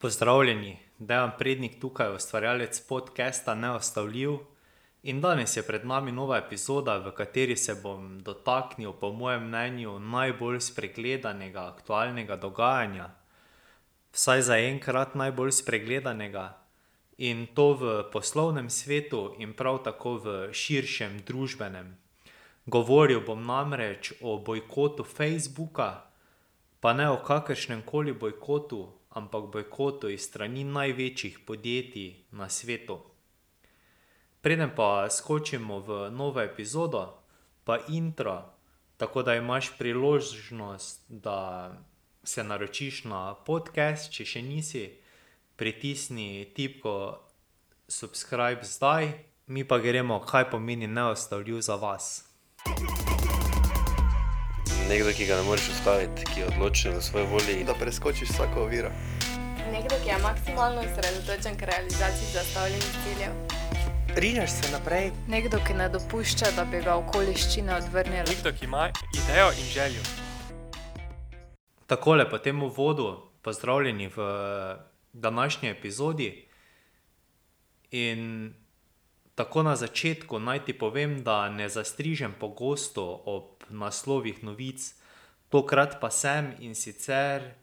Pozdravljeni, Dejan Prednik tukaj, ustvarjalec podcasta Neostavljiv. In danes je pred nami nova epizoda, v kateri se bom dotaknil, po mojem mnenju, najbolj spregledanega aktualnega dogajanja, vsaj zaenkrat najbolj spregledanega, in to v poslovnem svetu in prav tako v širšem družbenem. Govoril bom namreč o bojkotu Facebooka, pa ne o kakršnemkoli bojkotu, ampak bojkotu iz strani največjih podjetij na svetu. Preden pa skočimo v novo epizodo, pa intro, tako da imaš priložnost, da se naročiš na podcast, če še nisi, pritisni tipko subscribe zdaj, mi pa gremo, kaj pomeni neustavljiv za vas. Nekdo, ki ga ne moreš ustaviti, ki je odločen v svoji volji. da preskočiš vsako oviro. Nekdo, ki je maksimalno osredotočen k realizaciji zastavljenih ciljev. Rineš se naprej. Nekdo, ki ne dopušča, da bi ga okoliščine odvrnile. Nekdo, ki ima idejo in željo. Takole po tem uvodu, pozdravljeni v današnji epizodi. In tako na začetku naj ti povem, da ne zastrižem pogosto ob naslovih novic, tokrat pa sem, in sicer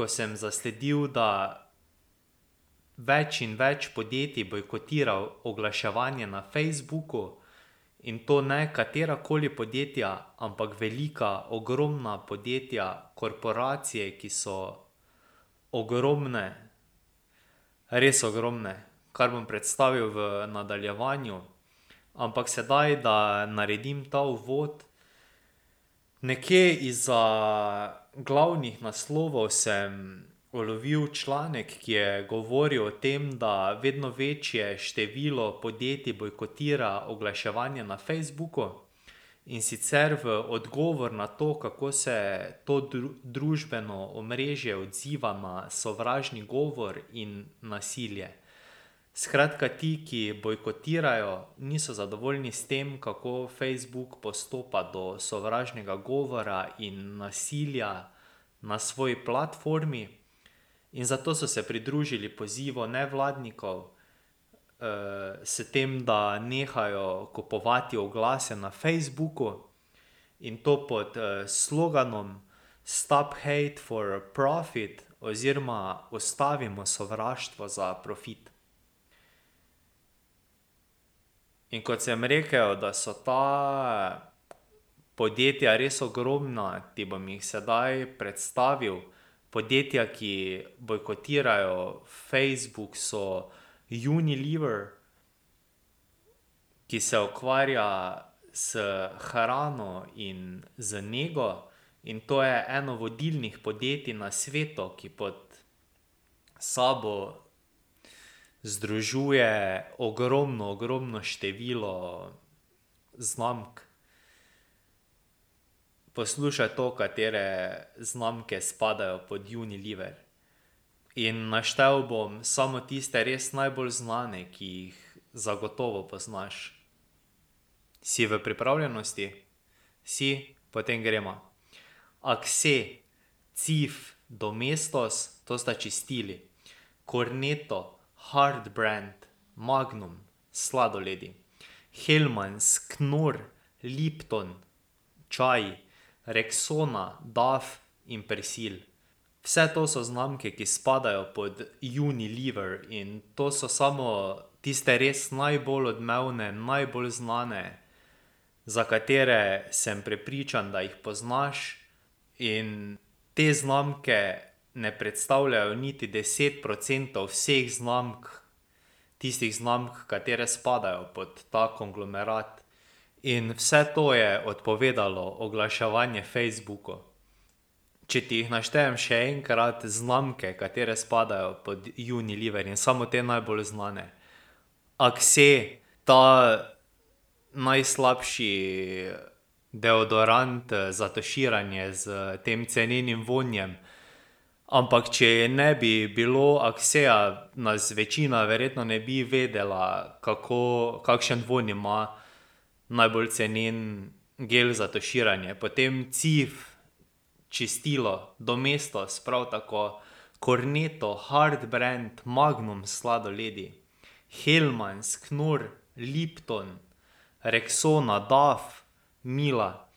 ko sem zasledil, da več in več podjetij bojkotira oglaševanje na Facebooku, in to ne katerakoli podjetja, ampak velika, ogromna podjetja, korporacije, ki so ogromne, res ogromne, kar bom predstavil v nadaljevanju. Ampak sedaj, da naredim ta uvod. Nekje izza glavnih naslovov sem ulovil članek, ki je govoril o tem, da vedno večje število podjetij bojkotira oglaševanje na Facebooku. In sicer v odgovor na to, kako se to družbeno omrežje odziva na sovražni govor in nasilje. Skratka, ti, ki bojkotirajo, niso zadovoljni s tem, kako Facebook postopa do sovražnega govora in nasilja na svoji platformi. In zato so se pridružili pozivu nevladnikov, s tem, da nehajo kupovati oglase na Facebooku, in to pod sloganom Stop hate for profit oziroma Ustavimo sovraštvo za profit. In kot sem rekel, da so ta podjetja res ogromna, ti bom jih sedaj predstavil. Podjetja, ki bojkotirajo Facebook, so Unilever, ki se ukvarja s hrano in z nego, in to je eno vodilnih podjetij na svetu, ki pod sabo združuje ogromno, ogromno število znamk. Poslušaj to, katere znamke spadajo pod Unilever. In naštel bom samo tiste res najbolj znane, ki jih zagotovo poznaš. Si v pripravljenosti? Si? Potem gremo. Akse, Cif, Domestos, to sta čistili. Cornetto, Hard brand, Magnum, sladoledi. Hellmanns, Knorr, Lipton, čaji. Rexona, Dove in Persil. Vse to so znamke, ki spadajo pod Unilever, in to so samo tiste res najbolj odmevne, najbolj znane, za katere sem prepričan, da jih poznaš. In te znamke ne predstavljajo niti deset procentov vseh znamk, tistih znamk, katere spadajo pod ta konglomerat. In vse to je odpovedalo oglaševanje Facebooku. Če ti jih naštejem še enkrat, znamke, katere spadajo pod Unilever, in samo te najbolj znane. Akse, ta najslabši deodorant za tuširanje s tem cenenim vonjem. Ampak če ne bi bilo Akseja, nas večina verjetno ne bi vedela, kako, kakšen vonj ima najbolj cenen gel za tuširanje. Potem Cif, čistilo, Domestos prav tako, Cornetto, Hard Brand, Magnum sladoledi, Hellmans, Knorr, Lipton, Rexona, Daf, Mila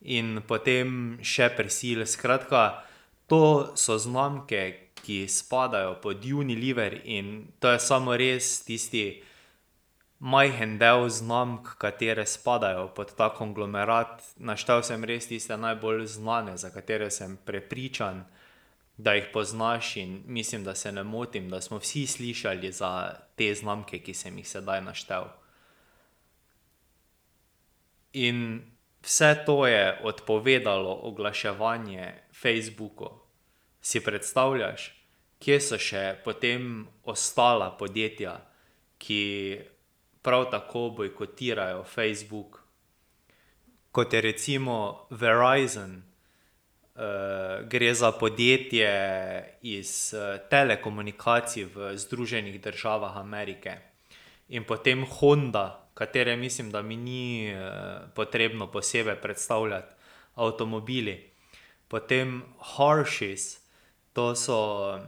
in potem še Persil. Skratka, to so znamke, ki spadajo pod Unilever in to je samo res tisti majhen del znamk, katere spadajo pod ta konglomerat. Naštel sem res tiste najbolj znane, za katere sem prepričan, da jih poznaš, in mislim, da se ne motim, da smo vsi slišali za te znamke, ki sem jih sedaj naštel. In vse to je odpovedalo oglaševanje Facebooku. Si predstavljaš, kje so še potem ostala podjetja, ki prav tako bojkotirajo Facebook, kot je recimo Verizon, gre za podjetje iz telekomunikacij v Združenih državah Amerike. In potem Honda, katere mislim, da mi ni potrebno posebej predstavljati, avtomobili. Potem Hersheys, to so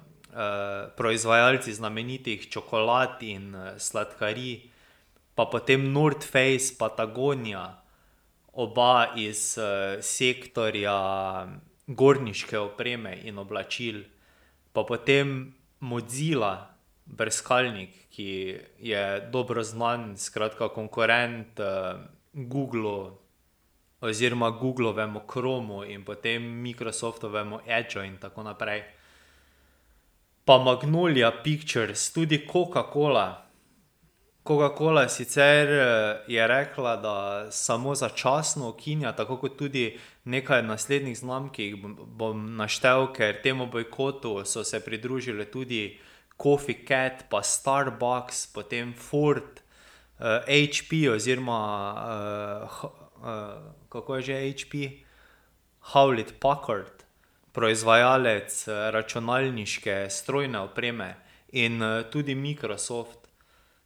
proizvajalci znamenitih čokolad in sladkarij. Pa potem North Face, Patagonia, oba iz sektorja gorniške opreme in oblačil. Pa potem Mozilla, brskalnik, ki je dobro znan, skratka konkurent Googlu oziroma Googlovemu Chromu in potem Microsoftovemu Edgeu in tako naprej. Pa Magnolia Pictures, tudi Coca-Cola. Coca-Cola sicer je rekla, da samo začasno ukinja, tako kot tudi nekaj naslednjih znamk, ki jih bom naštel, ker temu bojkotu so se pridružile tudi Coffee cat pa Starbucks, potem Ford, HP oziroma kako je že HP? Hewlett Packard, proizvajalec računalniške strojne opreme, in tudi Microsoft.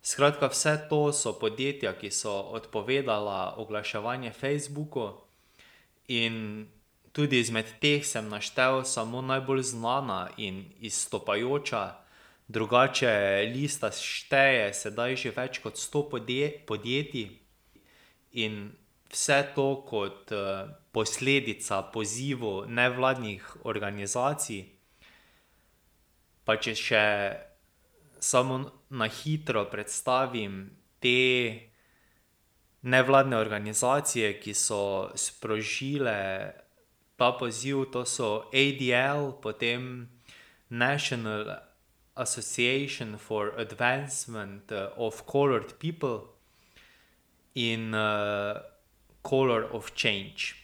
Skratka, vse to so podjetja, ki so odpovedala oglaševanje Facebooku, in tudi izmed teh sem naštel samo najbolj znana in izstopajoča, drugače lista šteje sedaj že več kot sto podjetij. In vse to kot posledica pozivov nevladnih organizacij. Pa če še samo na hitro predstavim te nevladne organizacije, ki so sprožile ta poziv, to so ADL, potem National association for advancement of colored people in Color of change.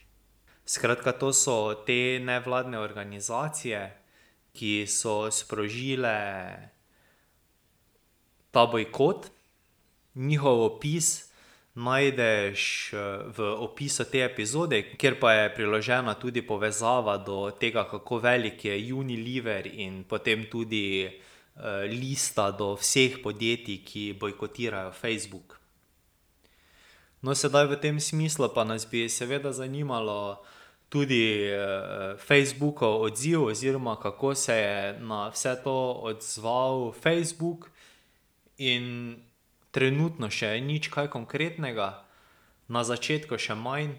Skratka, to so te nevladne organizacije, ki so sprožile ta bojkot. Njihov opis najdeš v opisu te epizode, kjer pa je priložena tudi povezava do tega, kako velik je Unilever, in potem tudi lista do vseh podjetij, ki bojkotirajo Facebook. No, sedaj v tem smislu pa nas bi seveda zanimalo tudi Facebookov odziv oziroma kako se je na vse to odzval Facebook. In trenutno še nič kaj konkretnega, na začetku še manj.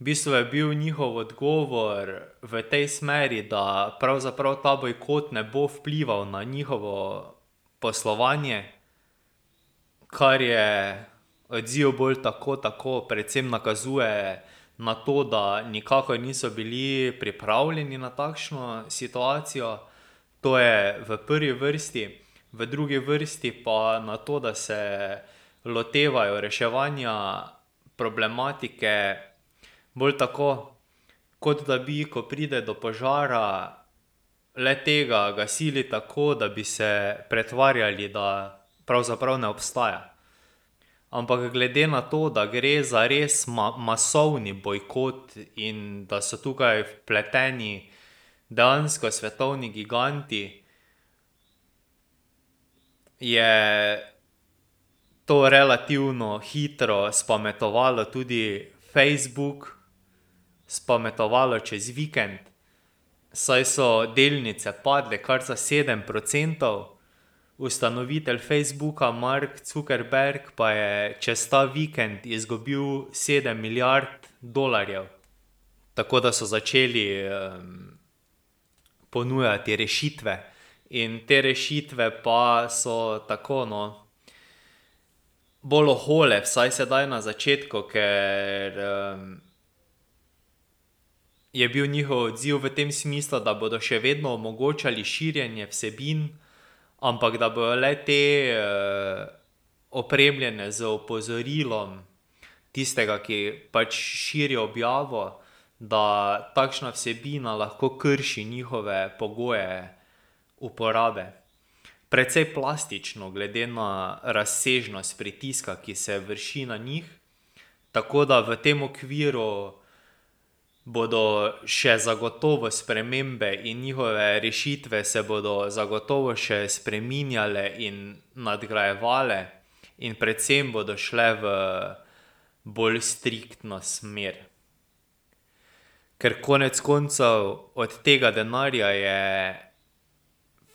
V bistvu je bil njihov odgovor v tej smeri, da pravzaprav ta bojkot ne bo vplival na njihovo poslovanje, kar je odziv bolj tako tako, predvsem nakazuje na to, da nikakor niso bili pripravljeni na takšno situacijo. To je v prvi vrsti. V drugi vrsti pa na to, da se lotevajo reševanja problematike bolj tako, kot da bi, ko pride do požara, le-tega gasili tako, da bi se pretvarjali, da pravzaprav ne obstaja. Ampak glede na to, da gre za res masovni bojkot in da so tukaj vpleteni dejansko svetovni giganti, je to relativno hitro spametovalo tudi Facebook, spametovalo čez vikend. saj so delnice padle kar za sedem procentov. Ustanovitelj Facebooka Mark Zuckerberg pa je čez ta vikend izgubil sedem milijard dolarjev. Tako da so začeli ponujati rešitve. In te rešitve pa so tako, no, bolj ohole, vsaj sedaj na začetku, ker je bil njihov odziv v tem smislu, da bodo še vedno omogočali širjenje vsebin, ampak da bojo le-te opremljene z opozorilom tistega, ki pač širi objavo, da takšna vsebina lahko krši njihove pogoje uporabe. Precej plastično, glede na razsežnost pritiska, ki se vrši na njih. Tako da v tem okviru bodo še zagotovo spremembe in njihove rešitve se bodo zagotovo še spreminjale in nadgrajevale in predvsem bodo šle v bolj striktno smer. Ker konec koncev od tega denarja je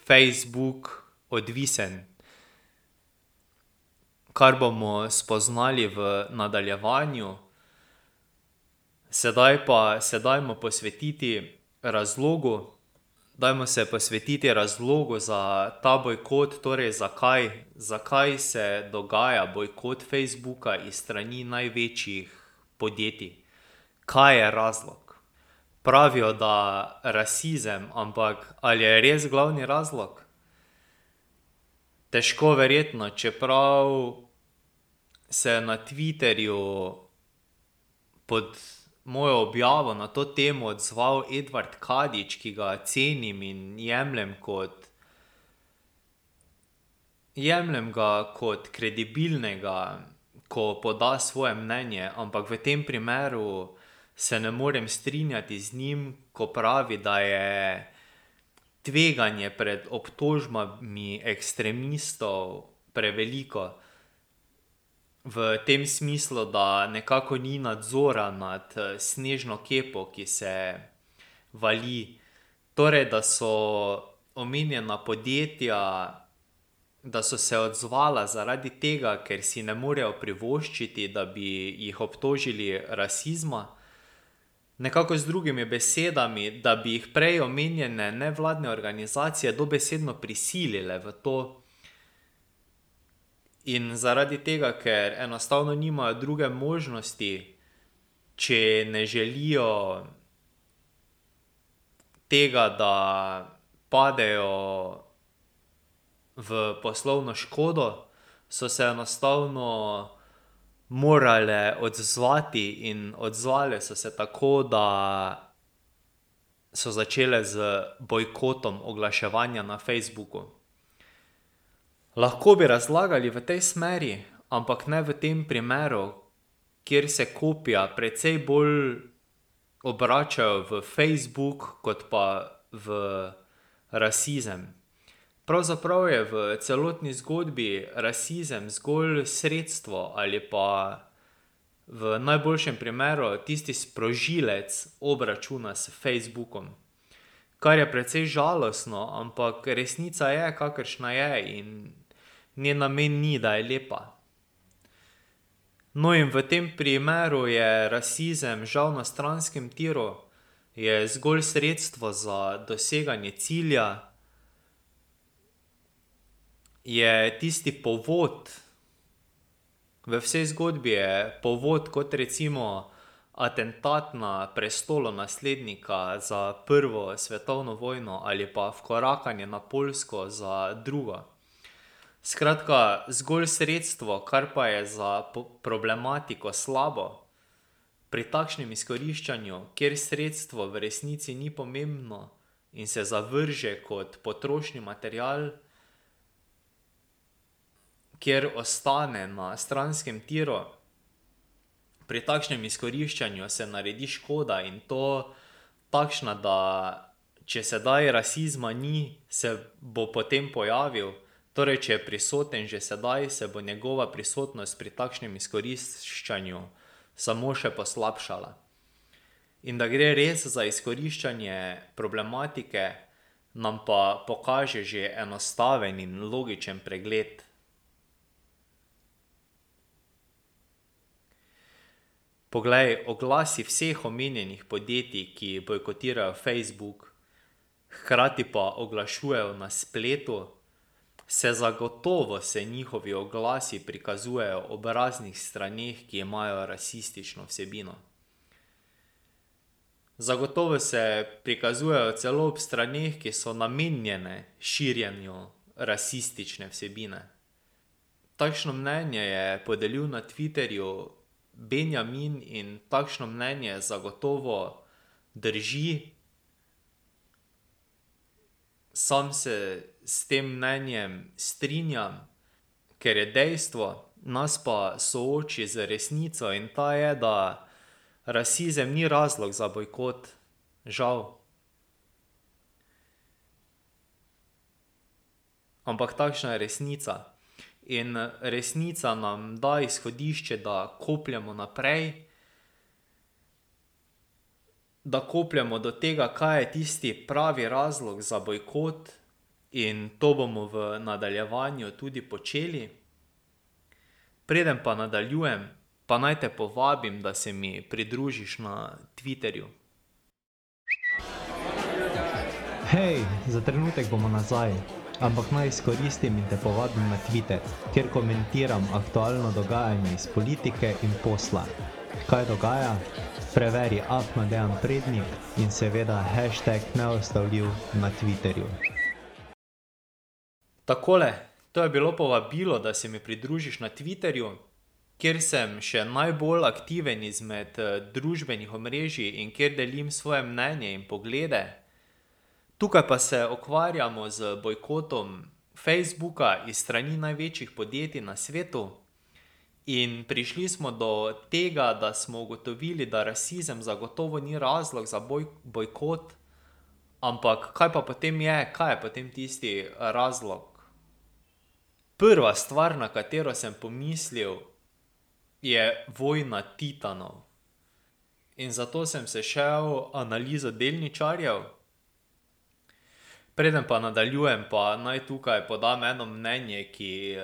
Facebook odvisen. Kar bomo spoznali v nadaljevanju. Sedaj pa se dajmo posvetiti razlogu, dajmo se posvetiti razlogu za ta bojkot, torej zakaj, zakaj se dogaja bojkot Facebooka iz strani največjih podjetij. Kaj je razlog? Pravijo, da rasizem, ampak ali je res glavni razlog? Težko verjetno, čeprav se na Twitterju pod mojo objavo na to temo odzval Edvard Kadič, ki ga cenim in jemljem kot, jemljem ga kot kredibilnega, ko poda svoje mnenje, ampak v tem primeru se ne morem strinjati z njim, ko pravi, da je tveganje pred obtožbami ekstremistov preveliko. V tem smislu, da nekako ni nadzora nad snežno kepo, ki se vali. Torej, da so omenjena podjetja, da so se odzvala zaradi tega, ker si ne morejo privoščiti, da bi jih obtožili rasizma. Nekako z drugimi besedami, da bi jih prej omenjene nevladne organizacije dobesedno prisilile v to. In zaradi tega, ker enostavno nimajo druge možnosti, če ne želijo tega, da padejo v poslovno škodo, so se enostavno morale odzvati in odzvale so se tako, da so začele z bojkotom oglaševanja na Facebooku. Lahko bi razlagali v tej smeri, ampak ne v tem primeru, kjer se kopja precej bolj obračajo v Facebook kot pa v rasizem. Pravzaprav je v celotni zgodbi rasizem zgolj sredstvo ali pa v najboljšem primeru tisti sprožilec obračuna s Facebookom. Kar je precej žalostno, ampak resnica je, kakršna je, in njen namen ni, da je lepa. No, in v tem primeru je rasizem žal na stranskem tiru. Je zgolj sredstvo za doseganje cilja. Je tisti povod, v vsej zgodbi je povod kot recimo atentat na prestolonaslednika za prvo svetovno vojno ali pa vkorakanje na Poljsko za drugo. Skratka, zgolj sredstvo, kar pa je za problematiko slabo. Pri takšnem izkoriščanju, kjer sredstvo v resnici ni pomembno in se zavrže kot potrošni material, kjer ostane na stranskem tiru. Pri takšnem izkoriščanju se naredi škoda, in to takšna, da če sedaj rasizma ni, se bo potem pojavil. Torej, če je prisoten že sedaj, se bo njegova prisotnost pri takšnem izkoriščanju samo še poslabšala. in da gre res za izkoriščanje problematike, nam pa pokaže že enostaven in logičen pregled. Poglej, oglasi vseh omenjenih podjetij, ki bojkotirajo Facebook, hkrati pa oglašujejo na spletu, se zagotovo se njihovi oglasi prikazujejo ob raznih straneh, ki imajo rasistično vsebino. Zagotovo se prikazujejo celo ob straneh, ki so namenjene širjenju rasistične vsebine. Takšno mnenje je podelil na Twitterju Benjamin in takšno mnenje zagotovo drži. Sam se s tem mnenjem strinjam, ker je dejstvo, nas pa sooči z resnico, in ta je, da rasizem ni razlog za bojkot, žal. Ampak takšna je resnica. In resnica nam da izhodišče, da kopljemo naprej, da kopljemo do tega, kaj je tisti pravi razlog za bojkot, in to bomo v nadaljevanju tudi počeli. Preden pa nadaljujem, pa naj te povabim, da se mi pridružiš na Twitterju. Hej, za trenutek bomo nazaj, ampak naj izkoristim in te povabim na Twitter, kjer komentiram aktualno dogajanje iz politike in posla. Kaj dogaja? Preveri Ahmadejan Prednik in seveda hashtag neustavljiv na Twitterju. Takole, to je bilo povabilo, da se mi pridružiš na Twitterju, kjer sem še najbolj aktiven izmed družbenih omrežij in kjer delim svoje mnenje in poglede. Tukaj pa se ukvarjamo z bojkotom Facebooka iz strani največjih podjetij na svetu. In prišli smo do tega, da smo ugotovili, da rasizem zagotovo ni razlog za bojkot, ampak kaj pa potem je, kaj je potem tisti razlog? Prva stvar, na katero sem pomislil, je vojna titanov. In zato sem se šel analizo delničarjev. Preden pa nadaljujem, pa naj tukaj podam eno mnenje, ki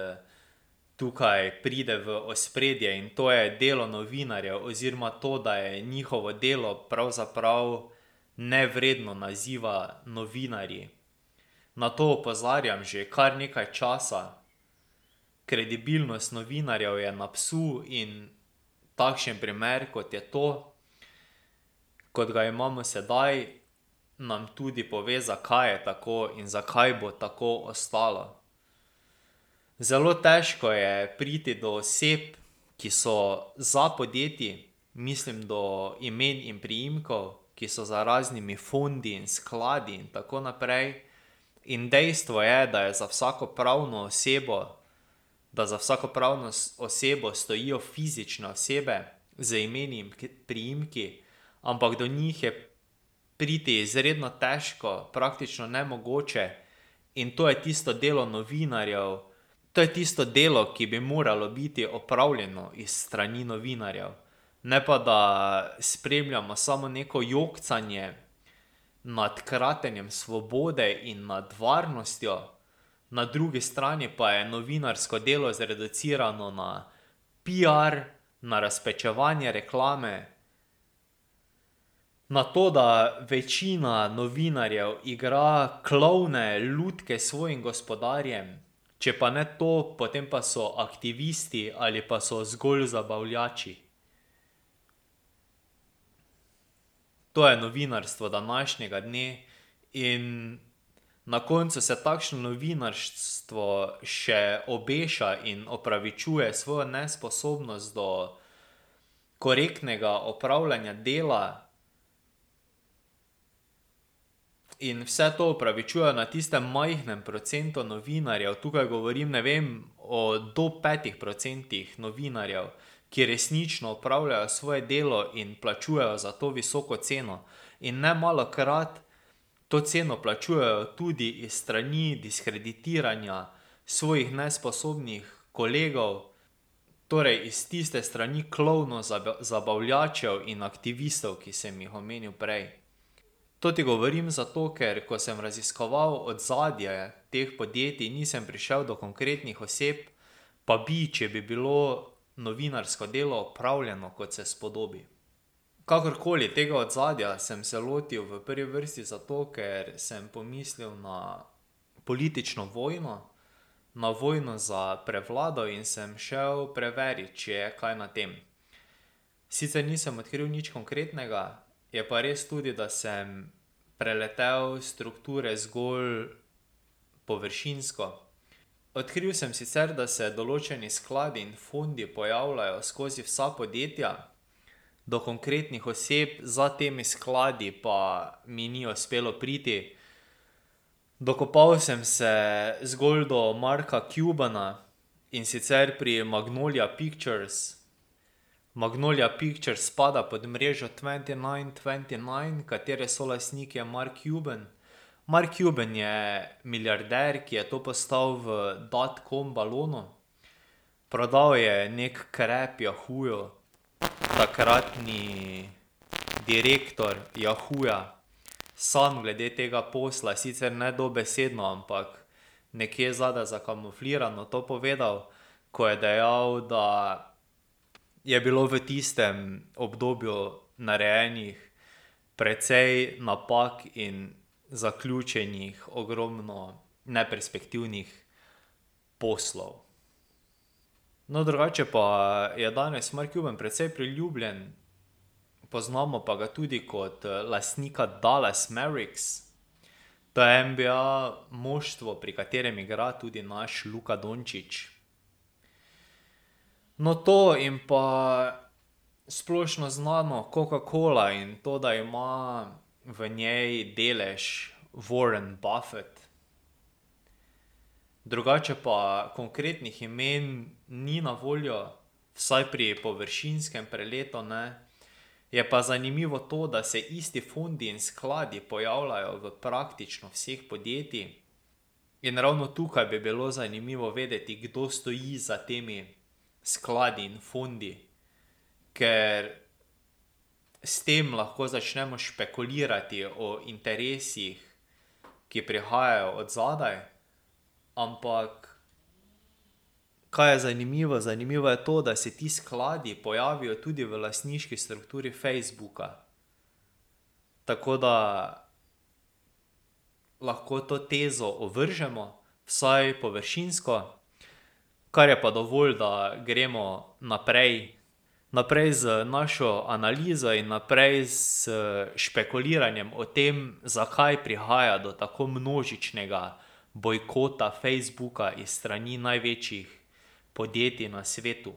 tukaj pride v ospredje, in to je delo novinarjev oziroma to, da je njihovo delo pravzaprav nevredno naziva novinarji. Na to opozarjam že kar nekaj časa. Kredibilnost novinarjev je na psu in takšen primer, kot je to, kot ga imamo sedaj, nam tudi pove, zakaj je tako in zakaj bo tako ostalo. Zelo težko je priti do oseb, ki so za podjetji, mislim do imen in priimkov, ki so za raznimi fondi in skladi in tako naprej. In dejstvo je, da je za vsako pravno osebo, da za vsako pravno osebo stojijo fizične osebe z imeni in priimki, ampak do njih je priti izredno težko, praktično nemogoče, in to je tisto delo novinarjev, to je tisto delo, ki bi moralo biti opravljeno iz strani novinarjev. Ne pa da spremljamo samo neko jokcanje nad kratenjem svobode in nad varnostjo, na drugi strani pa je novinarsko delo zreducirano na piar, na razpečevanje reklame, na to, da večina novinarjev igra klovne lutke svojim gospodarjem, če pa ne to, potem pa so aktivisti ali pa so zgolj zabavljači. To je novinarstvo današnjega dne in na koncu se takšno novinarstvo še obeša in opravičuje svojo nesposobnost do korektnega opravljanja dela. In vse to opravičujejo na tistem majhnem procentu novinarjev, tukaj govorim, ne vem, o do petih procentih novinarjev, ki resnično opravljajo svoje delo in plačujejo za to visoko ceno. In nemalokrat to ceno plačujejo tudi iz strani diskreditiranja svojih nesposobnih kolegov, Torej, iz tiste strani klovnov, zaba- zabavljačev in aktivistov, ki sem jih omenil prej. To ti govorim zato, ker ko sem raziskoval ozadje teh podjetij, nisem prišel do konkretnih oseb, pa bi, če bi bilo novinarsko delo opravljeno, kot se spodobi. Kakorkoli, tega ozadja sem se lotil v prvi vrsti zato, ker sem pomislil na politično vojno, na vojno za prevlado in sem šel preverit, če je kaj na tem. Sicer nisem odkril nič konkretnega, je pa res tudi, da sem preletel strukture zgolj površinsko. Odkril sem sicer, da se določeni skladi in fondi pojavljajo skozi vsa podjetja, do konkretnih oseb za temi skladi pa mi ni uspelo priti. Dokopal sem se zgolj do Marka Cubana, in sicer pri Magnolia Pictures. Magnolia Pictures spada pod mrežo Twenty nine twenty nine, katere solastnik je Mark Cuban. Mark Cuban je milijarder, ki je to postal v dotcom balonu. Prodal je neki krep Yahooju, takratni direktor Yahooja, sam glede tega posla, sicer ne dobesedno, ampak nekje zadaj zakamuflirano to povedal, ko je dejal, da je bilo v tistem obdobju narejenih precej napak in zaključenih ogromno neperspektivnih poslov. No, drugače pa je danes Mark Cuban precej priljubljen, poznamo pa ga tudi kot lastnika Dallas Mavericks. To je NBA moštvo, pri katerem igra tudi naš Luka Dončić. No, to in pa splošno znano Coca-Cola in to, da ima v njej delež Warren Buffett. Drugače pa konkretnih imen ni na voljo, vsaj pri površinskem preletu ne. Je pa zanimivo to, da se isti fondi in skladi pojavljajo v praktično vseh podjetjih. In ravno tukaj bi bilo zanimivo vedeti, kdo stoji za temi skladi in fondi. Ker s tem lahko začnemo špekulirati o interesih, ki prihajajo od zadaj, ampak kaj je zanimivo, zanimivo je to, da se ti skladi pojavijo tudi v lastniški strukturi Facebooka. Tako da lahko to tezo ovržemo, vsaj površinsko, kar je pa dovolj, da gremo naprej, naprej z našo analizo in naprej s špekuliranjem o tem, zakaj prihaja do tako množičnega bojkota Facebooka iz strani največjih podjetij na svetu.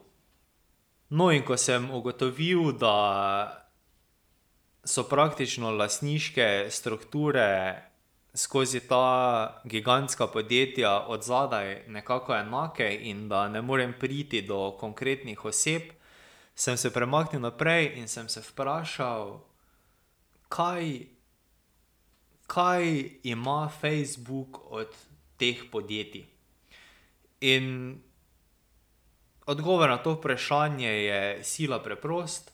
No, in ko sem ugotovil, da so praktično lastniške strukture skozi ta gigantska podjetja od zadaj nekako enake in da ne morem priti do konkretnih oseb, sem se premaknil naprej in sem se vprašal, kaj, kaj ima Facebook od teh podjetij. In odgovor na to vprašanje je sila preprost.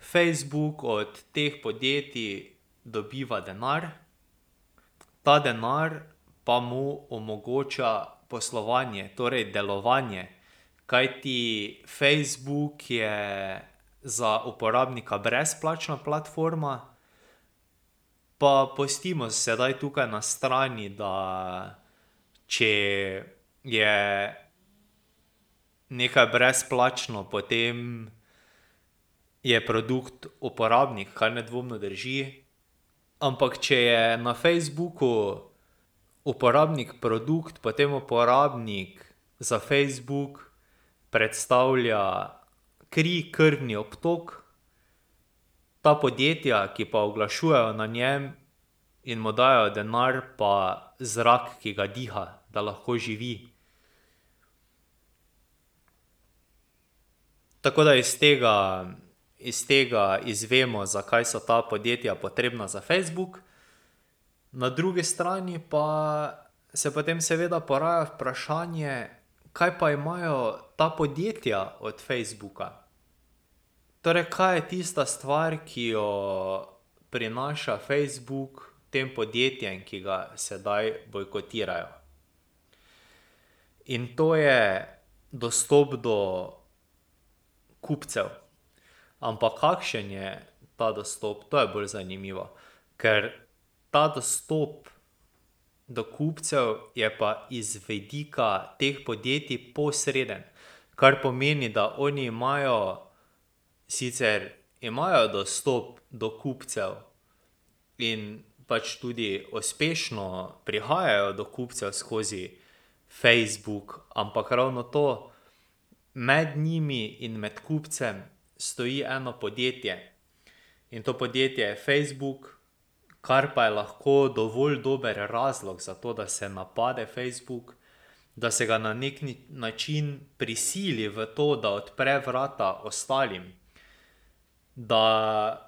Facebook od teh podjetij dobiva denar, ta denar pa mu omogoča poslovanje, torej delovanje. Kajti Facebook je za uporabnika brezplačna platforma, pa pustimo sedaj tukaj na strani, da če je nekaj brezplačno, potem je produkt uporabnik, kar nedvomno drži. Ampak če je na Facebooku uporabnik produkt, potem uporabnik za Facebook predstavlja kri, krvni obtok, ta podjetja, ki pa oglašujejo na njem in mu dajejo denar, pa zrak, ki ga diha, da lahko živi. Tako da iz tega, iz tega izvemo, zakaj so ta podjetja potrebna za Facebook. Na drugi strani pa se potem seveda poraja vprašanje, kaj pa imajo ta podjetja od Facebooka. Torej, kaj je tista stvar, ki jo prinaša Facebook tem podjetjem, ki ga sedaj bojkotirajo? In to je dostop do kupcev. Ampak kakšen je ta dostop, to je bolj zanimivo. Ker ta dostop do kupcev je pa iz vidika teh podjetij posreden. Kar pomeni, da oni imajo, sicer imajo dostop do kupcev in pač tudi uspešno prihajajo do kupcev skozi Facebook, ampak ravno to, med njimi in med kupcem stoji eno podjetje. In to podjetje je Facebook, kar pa je lahko dovolj dober razlog za to, da se napade Facebook, da se ga na neki način prisili v to, da odpre vrata ostalim. Da,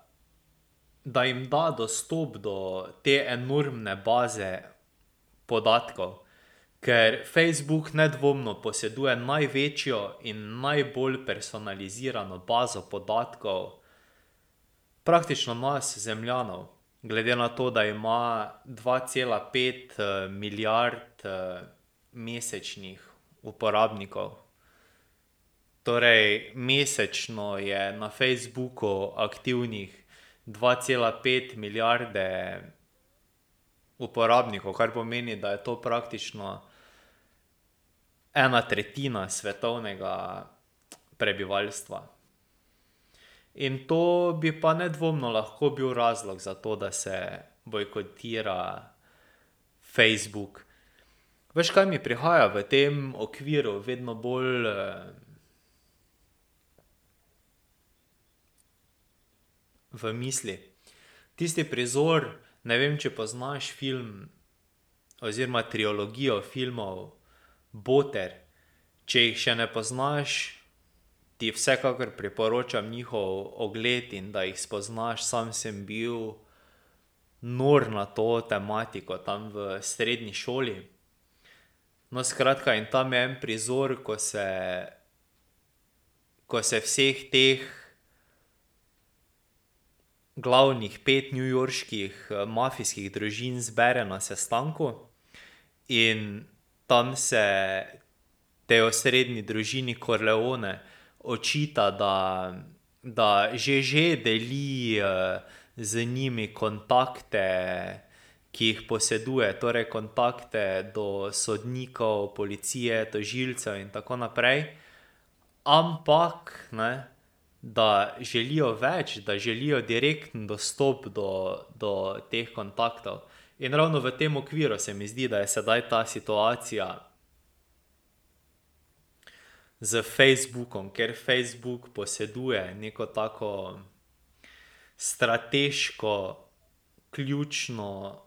da jim da dostop do te enormne baze podatkov. Ker Facebook nedvomno poseduje največjo in najbolj personalizirano bazo podatkov praktično nas, Zemljanov. Glede na to, da ima dva cela pet milijard mesečnih uporabnikov. Torej mesečno je na Facebooku aktivnih dva cela pet milijarde uporabnikov, kar pomeni, da je to praktično ena tretjina svetovnega prebivalstva. In to bi pa nedvomno lahko bil razlog za to, da se bojkotira Facebook. Veš, kaj mi prihaja v tem okviru vedno bolj v misli? Tisti prizor, ne vem, če poznaš film oziroma trilogijo filmov Boter. Če jih še ne poznaš, ti vsekakor priporočam njihov ogled, in da jih spoznaš, sam sem bil nor na to tematiko tam v srednji šoli. No, skratka, in tam je en prizor, ko se, ko se vseh teh glavnih pet newyorških mafijskih družin zbere na sestanku in tam se tej osrednji družini Corleone očita, da, da že že deli z njimi kontakte, ki jih poseduje, torej kontakte do sodnikov, policije, tožilcev in tako naprej. Ampak, ne, da želijo več, da želijo direktni dostop do, do teh kontaktov. In ravno v tem okviru se mi zdi, da je sedaj ta situacija s Facebookom, ker Facebook poseduje neko tako strateško ključno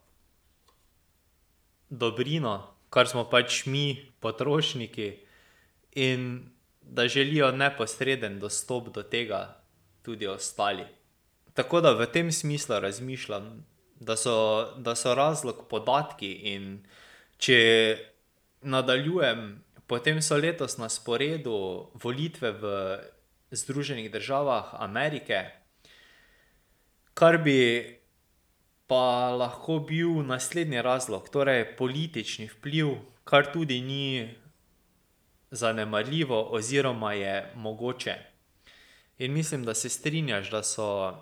dobrino, kar smo pač mi, potrošniki, in da želijo neposreden dostop do tega tudi ostali. Tako da v tem smislu razmišljam, da so, da so razlog podatki, in če nadaljujem, potem so letos na sporedu volitve v Združenih državah Amerike, kar bi pa lahko bil naslednji razlog, torej politični vpliv, kar tudi ni zanemarljivo oziroma je mogoče. In mislim, da se strinjaš, da so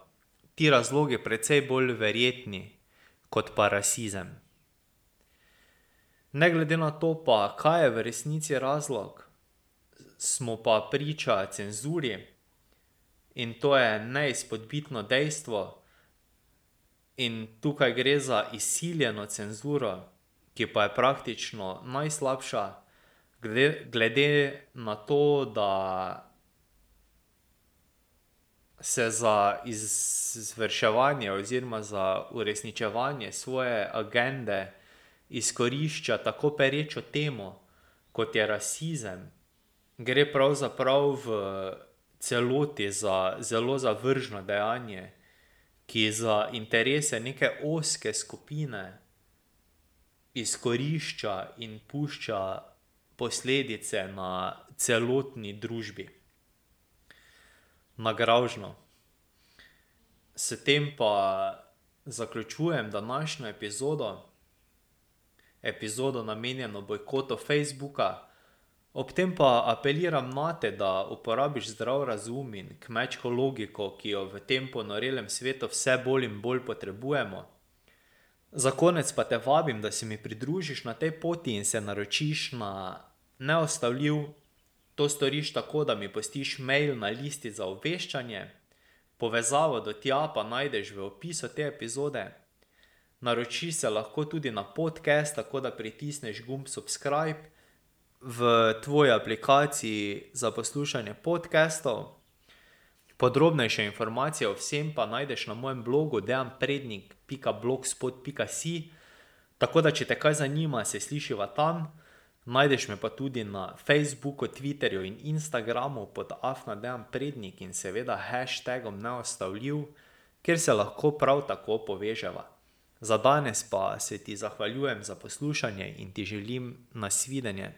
ti razlogi precej bolj verjetni kot pa rasizem. Ne glede na to pa, kaj je v resnici razlog, smo pa priča cenzuri, in to je neizpodbitno dejstvo. In tukaj gre za izsiljeno cenzuro, ki pa je praktično najslabša, glede na to, da se za izvrševanje oziroma za uresničevanje svoje agende izkorišča tako perečo temo, kot je rasizem, gre pravzaprav v celoti za zelo zavržno dejanje, ki za interese neke ozke skupine izkorišča in pušča posledice na celotni družbi. Nagražno. S tem pa zaključujem današnjo epizodo, epizodo namenjeno bojkotu Facebooka. Ob tem pa apeliram nate, da uporabiš zdrav razum in kmečko logiko, ki jo v tem ponorelem svetu vse bolj in bolj potrebujemo. Za konec pa te vabim, da se mi pridružiš na tej poti in se naročiš na Neustavljiv. To storiš tako, da mi pustiš mail na listi za obveščanje, povezavo do tja pa najdeš v opisu te epizode. Naročiš se lahko tudi na podcast, tako da pritisneš gumb subscribe v tvoji aplikaciji za poslušanje podcastov. Podrobnejše informacije o vsem pa najdeš na mojem blogu dejanprednik.blogspot.si, tako da če te kaj zanima, se slišiva tam. Najdeš me pa tudi na Facebooku, Twitterju in Instagramu pod afnadejanprednik in seveda hashtagom neustavljiv, kjer se lahko prav tako poveževa. Za danes pa se ti zahvaljujem za poslušanje in ti želim nasvidenje.